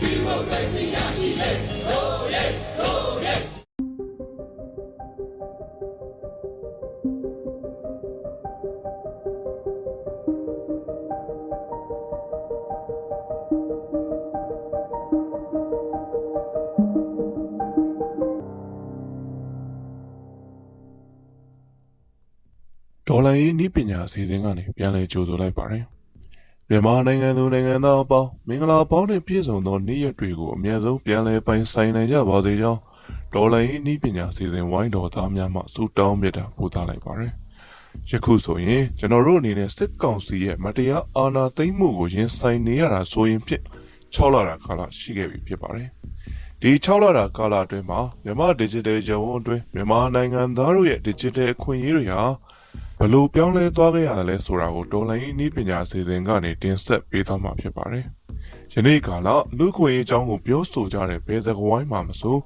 ဒေါ်လာရေးနည်းပညာအစီအစဉ်ကနေပြန်လည်ကြိုဆိုလိုက်ပါတယ်။ မြန်မာနိုင်ငံသူနိုင်ငံသားအပေါင်းမင်္ဂလာပေါင်းနဲ့ပြည့်စုံသောနေ့ရက်တွေကိုအမြဲဆုံးပြန်လည်ပိုင်ဆိုင်နိုင်ကြပါစေကြောင်းဒေါ်လာရေးနည်းပညာအစီအစဉ်ဝိုင်းတော်သားများမှဆုတောင်းမြတ်တာပို့သလိုက်ပါတယ်။ယခုဆိုရင်ကျွန်တော်တို့အနေနဲ့စစ်ကောင်စီရဲ့မတရားအာဏာသိမ်းမှုကိုရင်ဆိုင်နေရတာဆိုရင်ဖြင့်6လတာကာလရှိခဲ့ပြီဖြစ်ပါတယ်။ဒီ6လတာကာလအတွင်းမှာမြန်မာ digital ရုံးအတွင်းမြန်မာနိုင်ငံသားတို့ရဲ့ digital အခွင့်အရေးတွေဟာ ဘလို့ပြောင်းလဲသွားခဲ့ရလဲဆိုတာကိုတော်လိုင်းနည်းပညာအစီအစဉ်ကနေတင်ဆက်ပေးသွားမှာဖြစ်ပါတယ်။ယနေ့ကာလလူခွင့်ရေးအကြောင်းကိုပြောဆိုကြတဲ့ဘယ်စကားဝိုင်းမှာမဆို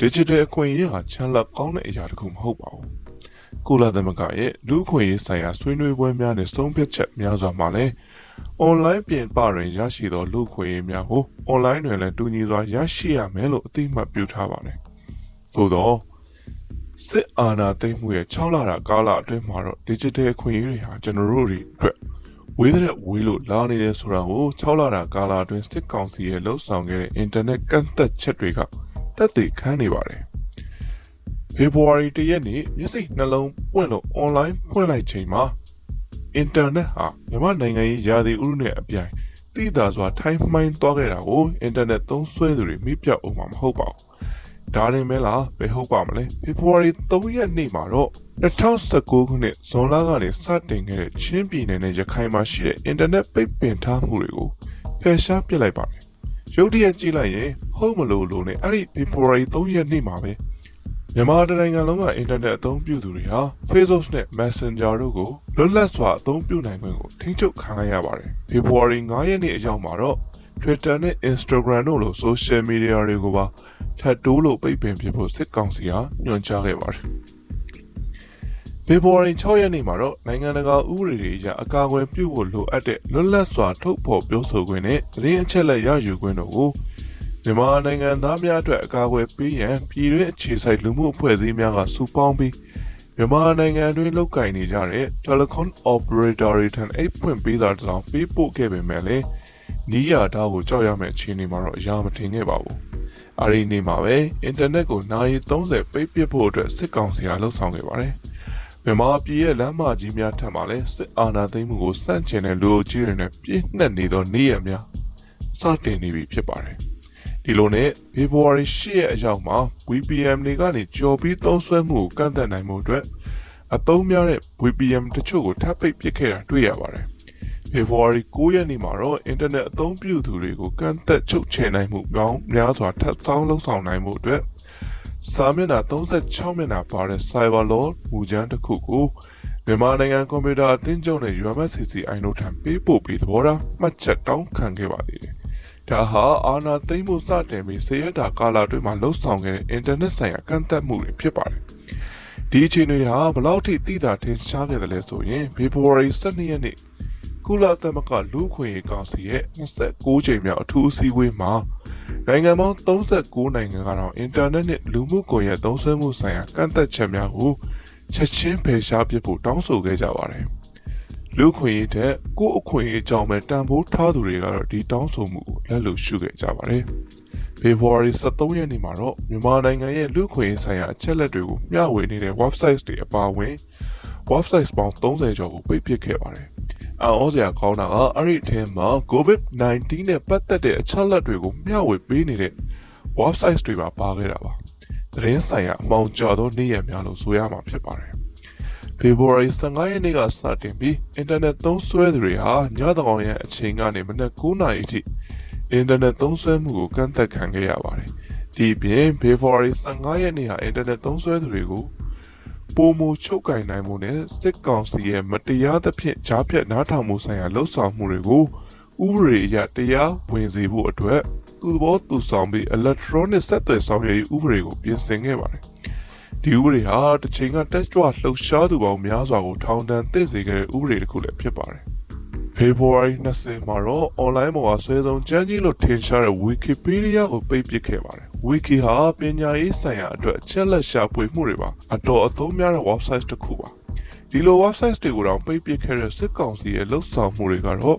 digital အခွင့်အရေးဟာချမ်းလက်ကောင်းတဲ့အရာတစ်ခုမဟုတ်ပါဘူး။ကုလသမဂ္ဂရဲ့လူခွင့်ရေးဆိုင်ရာဆွေးနွေးပွဲများနဲ့ဆုံးဖြတ်ချက်များစွာမှာလည်း online ပြင်ပတွင်ရရှိသောလူခွင့်ရေးများကို online တွင်လည်းတူညီစွာရရှိရမယ်လို့အသိအမှတ်ပြုထားပါတယ်။သို့သော စစ်အာဏာသိမ်းမှုရဲ့6လတာကာလအတွင်းမှာတော့ digital အခွင့်အရေးတွေဟာကျွန်တော်တို့တွေအတွက်ဝေးတဲ့ဝေးလို့လာနေတယ်ဆိုတာကို6လတာကာလအတွင်းစစ်ကောင်စီရဲ့လှုပ်ဆောင်ခဲ့တဲ့ internet ကန့်သက်ချက်တွေကတက်တည်ခန်းနေပါတယ်။ February 1ရက်နေ့မျက်စိနှလုံးပွင့်လို့ online ဖွင့်လိုက်ချိန်မှာ internet ဟာမြန်မာနိုင်ငံရေးရာသီဥတုနဲ့အပြိုင်သိသာစွာထိုင်းမှိုင်းသွားခဲ့တာကို internet သုံးစွဲသူတွေမိပြောက်အောင်မှာမဟုတ်ပါဘူး။ ဒါရင်မဲလားဘယ်ဟုတ်ပါမလဲ February 3ရက်နေ့မှာတော့2019ခုနှစ်ဇွန်လကနေစတင်ခဲ့တဲ့ချင်းပြည်နယ်နဲ့ရခိုင်မှာရှိတဲ့ internet ပိတ်ပင်ထားမှုတွေကိုဖယ်ရှားပစ်လိုက်ပါတယ်။ရုတ်တရက်ကြည့်လိုက်ရင်ဟုတ်မလို့လို့နဲ့အဲ့ဒီ February 3ရက်နေ့မှာပဲမြန်မာတိုင်းနိုင်ငံလုံးကအင်တာနက်အသုံးပြုသူတွေဟာ Facebook နဲ့ Messenger တို့ကိုလွတ်လပ်စွာအသုံးပြုနိုင်ခွင့်ကိုထိန်းချုပ်ခံလိုက်ရပါတယ်။ February 9ရက်နေ့အရောက်မှာတော့ Twitter နဲ့ Instagram တို့လို social media တွေကိုပါထပ်တိုးလို့ပိတ်ပင်ပြဖို့စစ်ကောင်စီဟာညွှန်ကြားခဲ့ပါတယ်။ February 6ရက်နေ့မှာတော့နိုင်ငံတကာဥပဒေတွေအရအကာအကွယ်ပြုဖို့လိုအပ်တဲ့လွတ်လပ်စွာထုတ်ဖော်ပြောဆိုခွင့်နဲ့သတင်းအချက်အလက်ရယူခွင့်တို့ကိုမြန်မာနိုင်ငံသားများအတွက်အကာအကွယ်ပေးရန်ပြည်တွင်းအခြေစိုက်လူမှုအဖွဲ့အစည်းများကစုပေါင်းပြီးမြန်မာနိုင်ငံတွင်လုပ်ကိုင်နေကြတဲ့ telecom operator တွေထံအိတ်ဖွင့်ပေးစာတစ်စောင်ပေးပို့ခဲ့ပေမဲ့လည်း နီးရတာကိုကြောက်ရမယ့်အခြေအနေမှာတော့အရာမထင်ခဲ့ပါဘူး။အဲဒီနေ့မှာပဲအင်တာနက်ကိုနိုင်30ပိတ်ပစ်ဖို့အတွက်စစ်ကောင်စီကလှုံ့ဆော်ခဲ့ပါတယ်။မြန်မာပြည်ရဲ့လမ်းမကြီးများထက်မှလည်းစစ်အာဏာသိမ်းမှုကိုစန့်ကျင်တဲ့လူအုပ်ကြီးတွေနဲ့ပြည့်နှက်နေသောနေ့ရက်များစတင်နေပြီဖြစ်ပါတယ်။ဒီလိုနဲ့ February 10ရက်အရောက်မှာ VPN တွေကနေကြော်ပြီးသုံးစွဲမှုကိုကန့်သတ်နိုင်မှုအတွက်အသုံးများတဲ့ VPN တချို့ကိုထပ်ပိတ်ပစ်ခဲ့တာတွေ့ရပါတယ်။ February 9ရက်နေ့မှာတော့ internet အသုံးပြုသူတွေကိုကန့်သက်ချုပ်ချယ်နိုင်မှုပေါင်းများစွာထပ်ဆောင်းလှုပ်ဆောင်နိုင်မှုအတွက်စာမျက်နှာ36မျက်နှာပါတဲ့ Cyber Law မူကြမ်းတစ်ခုကိုမြန်မာနိုင်ငံကွန်ပျူတာအသင်းချုပ်နဲ့ UMSCCI တို့ထံပေးပို့ပြီးသဘောထားမှတ်ချက်တောင်းခံခဲ့ပါသေးတယ်ဒါဟာအာနာသိမ့်မှုစတင်ပြီးဆေးရတာကာလအတွင်းမှာလှုပ်ဆောင်ခဲ့တဲ့အင်တာနက်ဆိုင်ရာကန့်သက်မှုတွေဖြစ်ပါတယ်။ဒီအခြေအနေဟာဘလောက်ထိသိတာထင်ရှားခဲ့တယ်လဲဆိုရင် February 12ရက်နေ့ ကုလသမဂ္ဂလူ့ခွင့်ရေးကောင်စီရဲ့29ချိန်မြောက်အထူးအစည်းအဝေးမှာနိုင်ငံပေါင်း39နိုင်ငံကတော့အင်တာနက်နဲ့လူမှုကွန်ရက်သုံးစွဲမှုဆိုင်ရာကန့်သက်ချက်များကိုချက်ချင်းဖယ်ရှားပစ်ဖို့တောင်းဆိုခဲ့ကြပါတယ်။လူခွင့်ရေးတဲ့ကိုယ့်အခွင့်အရေးအကြောင်းပဲတန်ဖိုးထားသူတွေကတော့ဒီတောင်းဆိုမှုကိုလက်လို့ရှုခဲ့ကြပါတယ်။ February 23ရက်နေ့မှာတော့မြန်မာနိုင်ငံရဲ့လူခွင့်ရေးဆိုင်ရာအချက်အလက်တွေကိုမျှဝေနေတဲ့ website တွေအပါအဝင် website ပေါင်း30ကျော်ကိုပိတ်ပစ်ခဲ့ပါတယ်။ အော်စရာကောင်းတာကအဲ့ဒီအထဲမှာ COVID-19 နဲ့ပတ်သက်တဲ့အချက်အလက်တွေကိုမျှဝေပေးနေတဲ့ website တွေပါပါခဲ့တာပါ။သတင်းဆိုင်ရာအမောင်ကျော်သောနေ့ရက်များလို့ဆိုရမှာဖြစ်ပါတယ်။ February 15ရက်နေ့ကစတင်ပြီးအင်တာနက်သုံးစွဲသူတွေဟာညသကောင်ရဲ့အချိန်ကနေမနက်9နာရီအထိအင်တာနက်သုံးစွဲမှုကိုကန့်သက်ခံခဲ့ရပါတယ်။ဒီပြင် February 15ရက်နေ့ဟာအင်တာနက်သုံးစွဲသူတွေကို ပုံမချုပ်ကင်နိုင်မှုနဲ့စစ်ကောင်စီရဲ့မတရားသဖြင့်ကြားဖြတ်နားထောင်မှုဆိုင်ရာလှုပ်ဆောင်မှုတွေကိုဥပဒေအရတရားဝင်စေဖို့အတွက်သူသဘောသူဆောင်ပြီး electronic ဆက်သွယ်ဆောင်ရွက်ရေးဥပဒေကိုပြင်ဆင်ခဲ့ပါတယ်။ဒီဥပဒေဟာတစ်ချိန်ကတက်ကြွလှုပ်ရှားသူပေါင်းများစွာကိုထောင်ဒဏ်သင့်စေခဲ့တဲ့ဥပဒေတစ်ခုလည်းဖြစ်ပါတယ်။ ဖေဖော်ဝါရီ20မှာတော့ online ပေါ်မှာဆွဲဆောင်ကြမ်းကြီးလို့ထင်ရှားတဲ့ Wikipedia ကိုပိတ်ပစ်ခဲ့ပါတယ်။ Wiki ဟာပညာရေးဆိုင်ရာအတွက်အချက်လက်ရှာဖွေမှုတွေပါအတော်အသုံးများတဲ့ website တစ်ခုပါ။ဒီလို website တွေကိုတော့ပိတ်ပစ်ခဲ့တဲ့စစ်ကောင်စီရဲ့လှုပ်ဆောင်မှုတွေကတော့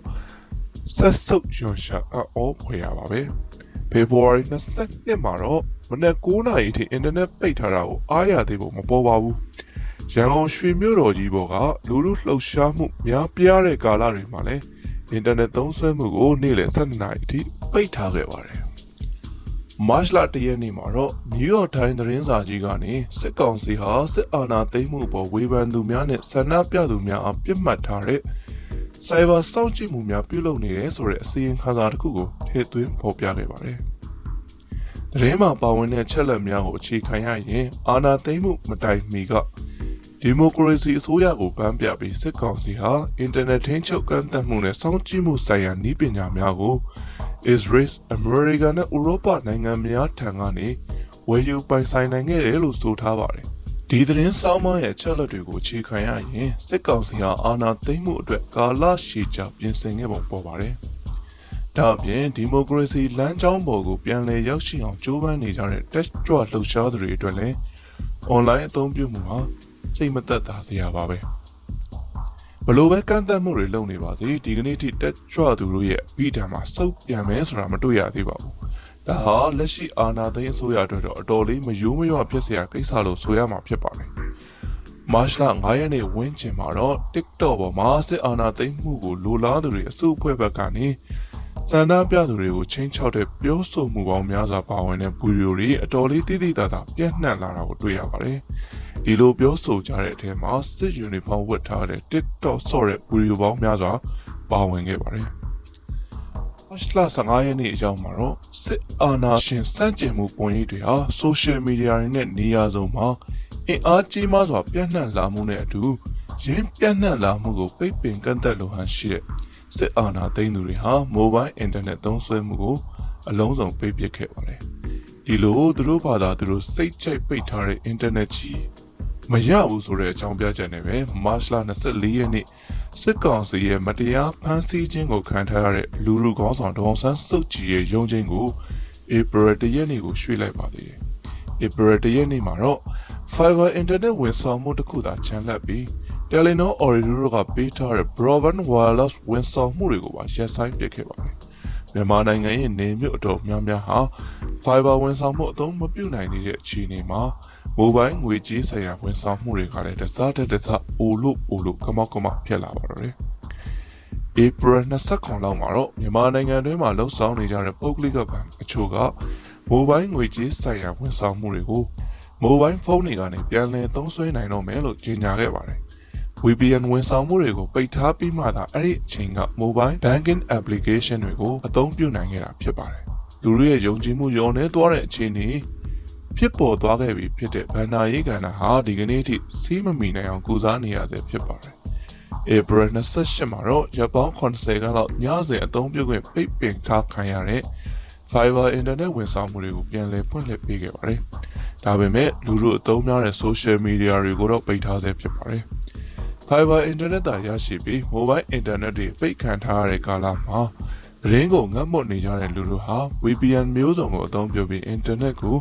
ဆက်စုပ်ရွှန်ရှာအောဖွေရပါပဲ။ဖေဖော်ဝါရီ22မှာတော့မနက်9:00နာရီထိအင်တာနက်ပိတ်ထားတာကိုအားရသေးဖို့မပေါ်ပါဘူး။ ရန်ကုန်ရွှေမြို့တော်ကြီးပေါ်ကလူလူလှုပ်ရှားမှုများပြားတဲ့ကာလတွေမှာလည်းအင်တာနက်သုံးစွဲမှုကိုနေ့လယ်7နာရီအထိပိတ်ထားခဲ့ပါတယ်။မတ်လတရက်နေ့မှာတော့ New York Times သတင်းစာကြီးကနေစစ်ကောင်စီဟာစစ်အာဏာသိမ်းမှုပေါ်ဝေဖန်သူများနဲ့ဆန္ဒပြသူများအပြစ်မှတ်ထားတဲ့ Cyber စောင့်ကြည့်မှုများပြုလုပ်နေတယ်ဆိုတဲ့အစီရင်ခံစာတစ်ခုကိုထည့်သွင်းဖော်ပြခဲ့ပါတယ်။သတင်းမှာပါဝင်တဲ့ချက်လက်များကိုအခြေခံရရင်အာဏာသိမ်းမှုမတိုင်မီက ဒီမိုကရေစီအစိုးရကိုပန်းပြပြီးစစ်ကောင်စီဟာအင်တာနက်ထိန်းချုပ်ကန့်သတ်မှုနဲ့စောင့်ကြည့်မှုဆိုင်ရာနည်းပညာများကို Israel, America နဲ့ဥရောပနိုင်ငံများထံကနေဝယ်ယူပိုင်ဆိုင်နိုင်ခဲ့တယ်လို့ဆိုထားပါတယ်။ဒီသတင်းစောင်းမရဲ့ချက်လက်တွေကိုခြေခံရရင်စစ်ကောင်စီဟာအာဏာသိမ်းမှုအတွက်ကာလရှည်ကြာပြင်ဆင်ခဲ့ပုံပေါ်ပါတယ်။ဒါအပြင်ဒီမိုကရေစီလမ်းကြောင်းပေါ်ကိုပြန်လည်ရောက်ရှိအောင်ကြိုးပမ်းနေကြတဲ့ test ကြွလှုပ်ရှားသူတွေအတွက်လည်း online အသုံးပြုမှုဟာ စိတ်မသက်သာစရာပါပဲဘလို့ပဲကန့်သက်မှုတွေလုပ်နေပါစေဒီကနေ့ထိတက်ကြွသူတို့ရဲ့ပြီးတံမှာစုပ်ပြန်မယ်ဆိုတာမတွေ့ရသေးပါဘူးဒါဟာလက်ရှိအာဏာသိမ်းအစိုးရအတွက်တော့အတော်လေးမယိုးမရွဖြစ်စရာကိစ္စလို့ဆိုရမှာဖြစ်ပါတယ်မတ်လ9ရက်နေ့ဝင်းကျင်မှာတော့ TikTok ပေါ်မှာစစ်အာဏာသိမ်းမှုကိုလိုလားသူတွေအစုအဖွဲ့ဘက်ကနေစန္ဒပြသူတွေကိုချင်းချောက်တဲ့ပြောဆိုမှုပေါင်းများစွာပါဝင်တဲ့ဗီဒီယိုတွေအတော်လေးတိတိတသာပြန့်နှံ့လာတာကိုတွေ့ရပါတယ် ဒီလိုပြောဆိုကြတဲ့အထက်မှာစစ်ယူနီဖောင်းဝတ်ထားတဲ့ TikTok ဆော့တဲ့ဗီဒီယိုပေါင်းများစွာပါဝင်ခဲ့ပါတယ်။မတ်လ15ရက်နေ့အရောက်မှာတော့စစ်အာဏာရှင်စန့်ကျင်မှုပုံရိပ်တွေဟာ social media တွေနဲ့နေရာစုံမှာအင်အားကြီးမားစွာပြန့်နှံ့လာမှုနဲ့အတူရင်းပြန့်နှံ့လာမှုကိုပိတ်ပင်ကန့်သတ်လိုဟန်ရှိတဲ့စစ်အာဏာသိမ်းသူတွေဟာ mobile internet သုံးစွဲမှုကိုအလုံးစုံပိတ်ပစ်ခဲ့ပါတယ်။ဒီလိုသူတို့ဘာသာသူတို့စိတ်ချိတ်ပိတ်ထားတဲ့ internet ကြီး မရဘူးဆိုတဲ့အကြောင်းပြချက်နဲ့ပဲမတ်လ24ရက်နေ့စစ်ကောင်စီရဲ့မတရားဖမ်းဆီးခြင်းကိုခံထားရတဲ့လူလူကောင်းဆောင်ဒေါအောင်ဆန်းစုကြည်ရဲ့ရုံးချင်းကိုဧပြီ၁ရက်နေ့ကိုရွှေ့လိုက်ပါသေးတယ်။ဧပြီ၁ရက်နေ့မှာတော့ Fiber Internet ဝန်ဆောင်မှုတစ်ခုသာချန်လှပ်ပြီး Telenor Ooredoo ကပေးထားတဲ့ Broadband Wireless ဝန်ဆောင်မှုတွေကိုပါရပ်ဆိုင်းပစ်ခဲ့ပါတယ်။မြန်မာနိုင်ငံရဲ့နေမြို့အတော်များများဟာ Fiber ဝန်ဆောင်မှုအသုံးမပြုနိုင်သေးတဲ့အခြေအနေမှာ မိုဘိုင်းငွေကြေးဆိုင်ရာဝန်ဆောင်မှုတွေကလည်းတစားတက်တစားအိုလို့အိုလို့ကမောက်ကမဖြစ်လာပါတော့တယ်။ April 29လောက်မှာတော့မြန်မာနိုင်ငံတွင်းမှာလှုပ်ဆောင်နေကြတဲ့ပုဂ္ဂလိကဘဏ်အချို့ကမိုဘိုင်းငွေကြေးဆိုင်ရာဝန်ဆောင်မှုတွေကိုမိုဘိုင်းဖုန်းတွေကနေပြန်လည်သုံးစွဲနိုင်တော့မယ်လို့ကြေညာခဲ့ပါတယ်။ VPN ဝန်ဆောင်မှုတွေကိုပိတ်ထားပြီးမှသာအဲ့ဒီအချိန်က mobile banking application တွေကိုအသုံးပြုနိုင်ခဲ့တာဖြစ်ပါတယ်။လူတွေရဲ့ယုံကြည်မှုယုံနေသွားတဲ့အခြေအနေ ဖြစ်ပေါ်သွားခဲ့ပြီဖြစ်တဲ့ဗန္နာရေးကဏ္ဍဟာဒီကနေ့ထိစီးမမီနိုင်အောင်ကုစားနေရဆဲဖြစ်ပါတယ်။ April 28မှာတော့ရပ်ပေါင်း80ခန်းလောက်ညစဉ်အသုံးပြုခွင့်ပိတ်ပင်ထားခံရတဲ့ Fiber Internet ဝန်ဆောင်မှုတွေကိုပြန်လည်ဖွင့်လှစ်ပေးခဲ့ပါတယ်။ဒါပေမဲ့လူတို့အသုံးများတဲ့ social media တွေကိုတော့ပိတ်ထားဆဲဖြစ်ပါတယ်။ Fiber Internet သာရရှိပြီး Mobile Internet တွေပိတ်ခံထားရတဲ့ကာလမှာရင်းကိုငတ်မွတ်နေကြတဲ့လူတို့ဟာ VPN မျိုးစုံကိုအသုံးပြုပြီး Internet ကို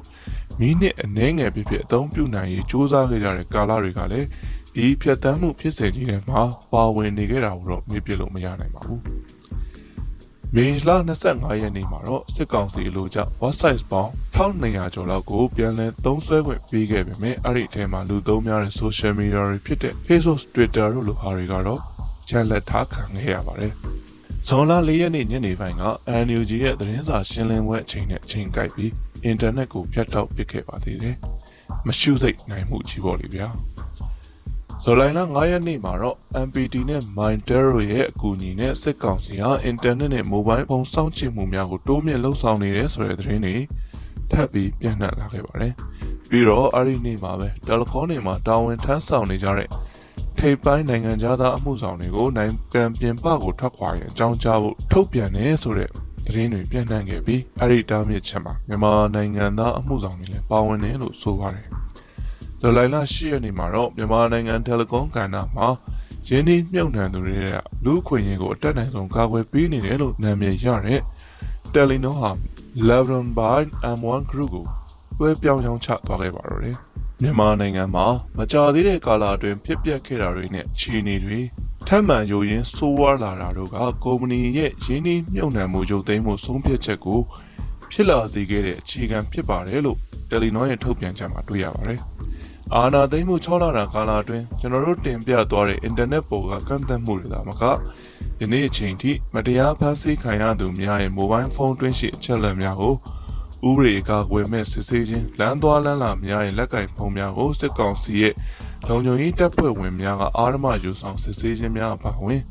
မိနစ်အနည်းငယ်ဖြစ်ဖြစ်အသုံးပြုနိုင်ရေးစ조사ခဲ့ကြတဲ့ကာလတွေကလည်းဒီဖြတ်တန်းမှုဖြစ်စဉ်ကြီးထဲမှာပါဝင်နေခဲ့တာကိုတော့မေ့ပြလို့မရနိုင်ပါဘူး။မေလ25ရက်နေ့မှာတော့စစ်ကောင်စီလိုကြ website ပေါင်း1200ကျော်လောက်ကိုပြန်လည်သုံးစွဲခွင့်ပေးခဲ့ပေမဲ့အဲ့ဒီအထဲမှာလူသုံးများတဲ့ social media တွေဖြစ်တဲ့ Facebook, Twitter တို့လိုဟာတွေကတော့ချက်လက်ထားခံခဲ့ရပါတယ်။ ဇွန်လ၄ရက်နေ့ညနေပိုင်းက NUG ရဲ့သတင်းစာရှင်းလင်းပွဲအချိန်နဲ့အချိန်ကိုက်ပြီးအင်တာနက်ကိုဖြတ်တောက်ပစ်ခဲ့ပါသေးတယ်။မရှုစိတ်နိုင်မှုကြီးပေါ့လေဗျာ။ဇူလိုင်လ9ရက်နေ့မှာတော့ MPT နဲ့ Mindero ရဲ့အကူအညီနဲ့စစ်ကောင်စီဟာအင်တာနက်နဲ့မိုဘိုင်းဖုန်းစောင့်ကြည့်မှုများကိုတိုးမြင့်လှုပ်ဆောင်နေတယ်ဆိုတဲ့သတင်းတွေထပ်ပြီးပြန့်နှံ့လာခဲ့ပါတယ်။ပြီးတော့အဲ့ဒီနေ့မှာပဲတယ်လီဖုန်းတွေမှာတာဝန်ထမ်းဆောင်နေကြတဲ့ ထိပ်ပိုင်းနိုင်ငံသားအမှုဆောင်တွေကိုနိုင်ငံပြင်ပကိုထွက်ခွာရင်အကြောင်းကြားဖို့ထုတ်ပြန်နေဆိုတဲ့သတင်းတွေပြန့်နှံ့ခဲ့ပြီးအဲ့ဒီတားမြစ်ချက်မှာမြန်မာနိုင်ငံသားအမှုဆောင်တွေလည်းပါဝင်တယ်လို့ဆိုပါတယ်။ဇူလိုင်လ10ရက်နေ့မှာတော့မြန်မာနိုင်ငံတယ်လီကွန်ကဏ္ဍမှာရင်းနှီးမြုပ်နှံသူတွေကလူ့အခွင့်အရေးကိုအတက်နိုင်ဆုံးကာကွယ်ပေးနေတယ်လို့နာမည်ရတဲ့ Telenor ဟာ Levron by M1 Group ကိုတွဲပြောင်းချောင်းချသွားခဲ့ပါတော့တယ်။ မြန်မာနိုင်ငံမှာမကြာသေးတဲ့ကာလအတွင်းဖြစ်ပျက်ခဲ့တာတွေနဲ့အခြေအနေတွေထပ်မံယိုရင်းဆိုးဝါးလာတာတို့ကကုမ္ပဏီရဲ့ရင်းနှီးမြုပ်နှံမှုရုပ်သိမ်းမှုဆုံးဖြတ်ချက်ကိုဖြစ်လာစေခဲ့တဲ့အခြေခံဖြစ်ပါတယ်လို့ Telenor ရဲ့ထုတ်ပြန်ချက်မှာတွေ့ရပါတယ်။အာနာသိမ်းမှု6လတာကာလအတွင်းကျွန်တော်တို့တင်ပြသွားတဲ့အင်တာနက်ပေါ်ကကန့်သတ်မှုတွေသာမကဒီနေ့အချိန်ထိမတရားဖန်ဆီးခံရသူများရဲ့မိုဘိုင်းဖုန်းတွင်းရှိအချက်အလက်များကို ဥပဒေကာကွယ်မဲ့စစ်ဆေးခြင်းလမ်းသွားလမ်းလာများရဲ့လက်ကင်ဖုန်းများကိုစစ်ကောင်စီရဲ့လုံခြုံရေးတပ်ဖွဲ့ဝင်များကအာရမယူဆောင်စစ်ဆေးခြင်းများအပါအဝင်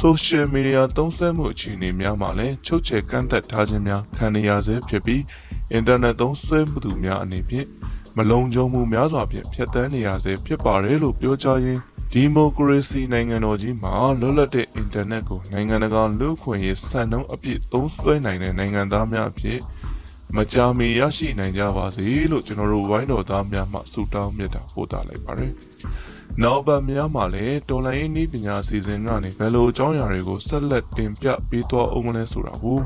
social media သုံးစွဲမှုအခြေအနေများမှာလည်းချုပ်ချယ်ကန့်သက်ထားခြင်းများခံနေရဆဲဖြစ်ပြီး internet သုံးစွဲမှုသူများအနေဖြင့်မလုံခြုံမှုများစွာဖြင့်ဖျက်ဆီးနေရဆဲဖြစ်ပါတယ်လို့ပြောကြားရင်းဒီမိုကရေစီနိုင်ငံတော်ကြီးမှာလွတ်လပ်တဲ့အင်တာနက်ကိုနိုင်ငံတကာလူ့အခွင့်အရေးစံနှုန်းအပြည့်သုံးစွဲနိုင်တဲ့နိုင်ငံသားများအဖြစ် မကြာမီရရှိနိုင်ကြပါစေလို့ကျွန်တော်တို့ဝိုင်းတော်သားများမှဆုတောင်းမြတ်တာပို့သလိုက်ပါတယ်။နောက်ပတ်များမှာလည်းတော်လိုင်းနည်းပညာစီစဉ်ကနေဘယ်လိုအကြောင်းအရာတွေကိုဆက်လက်တင်ပြပေးသွားအောင်မလဲဆိုတာကို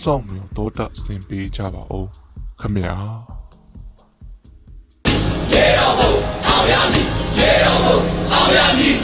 စောင့်မျှော်တော့တာဆင်ပေးကြပါဦးခင်ဗျာ။ရေတော်ဘုံအောင်ရမည်ရေတော်ဘုံအောင်ရမည်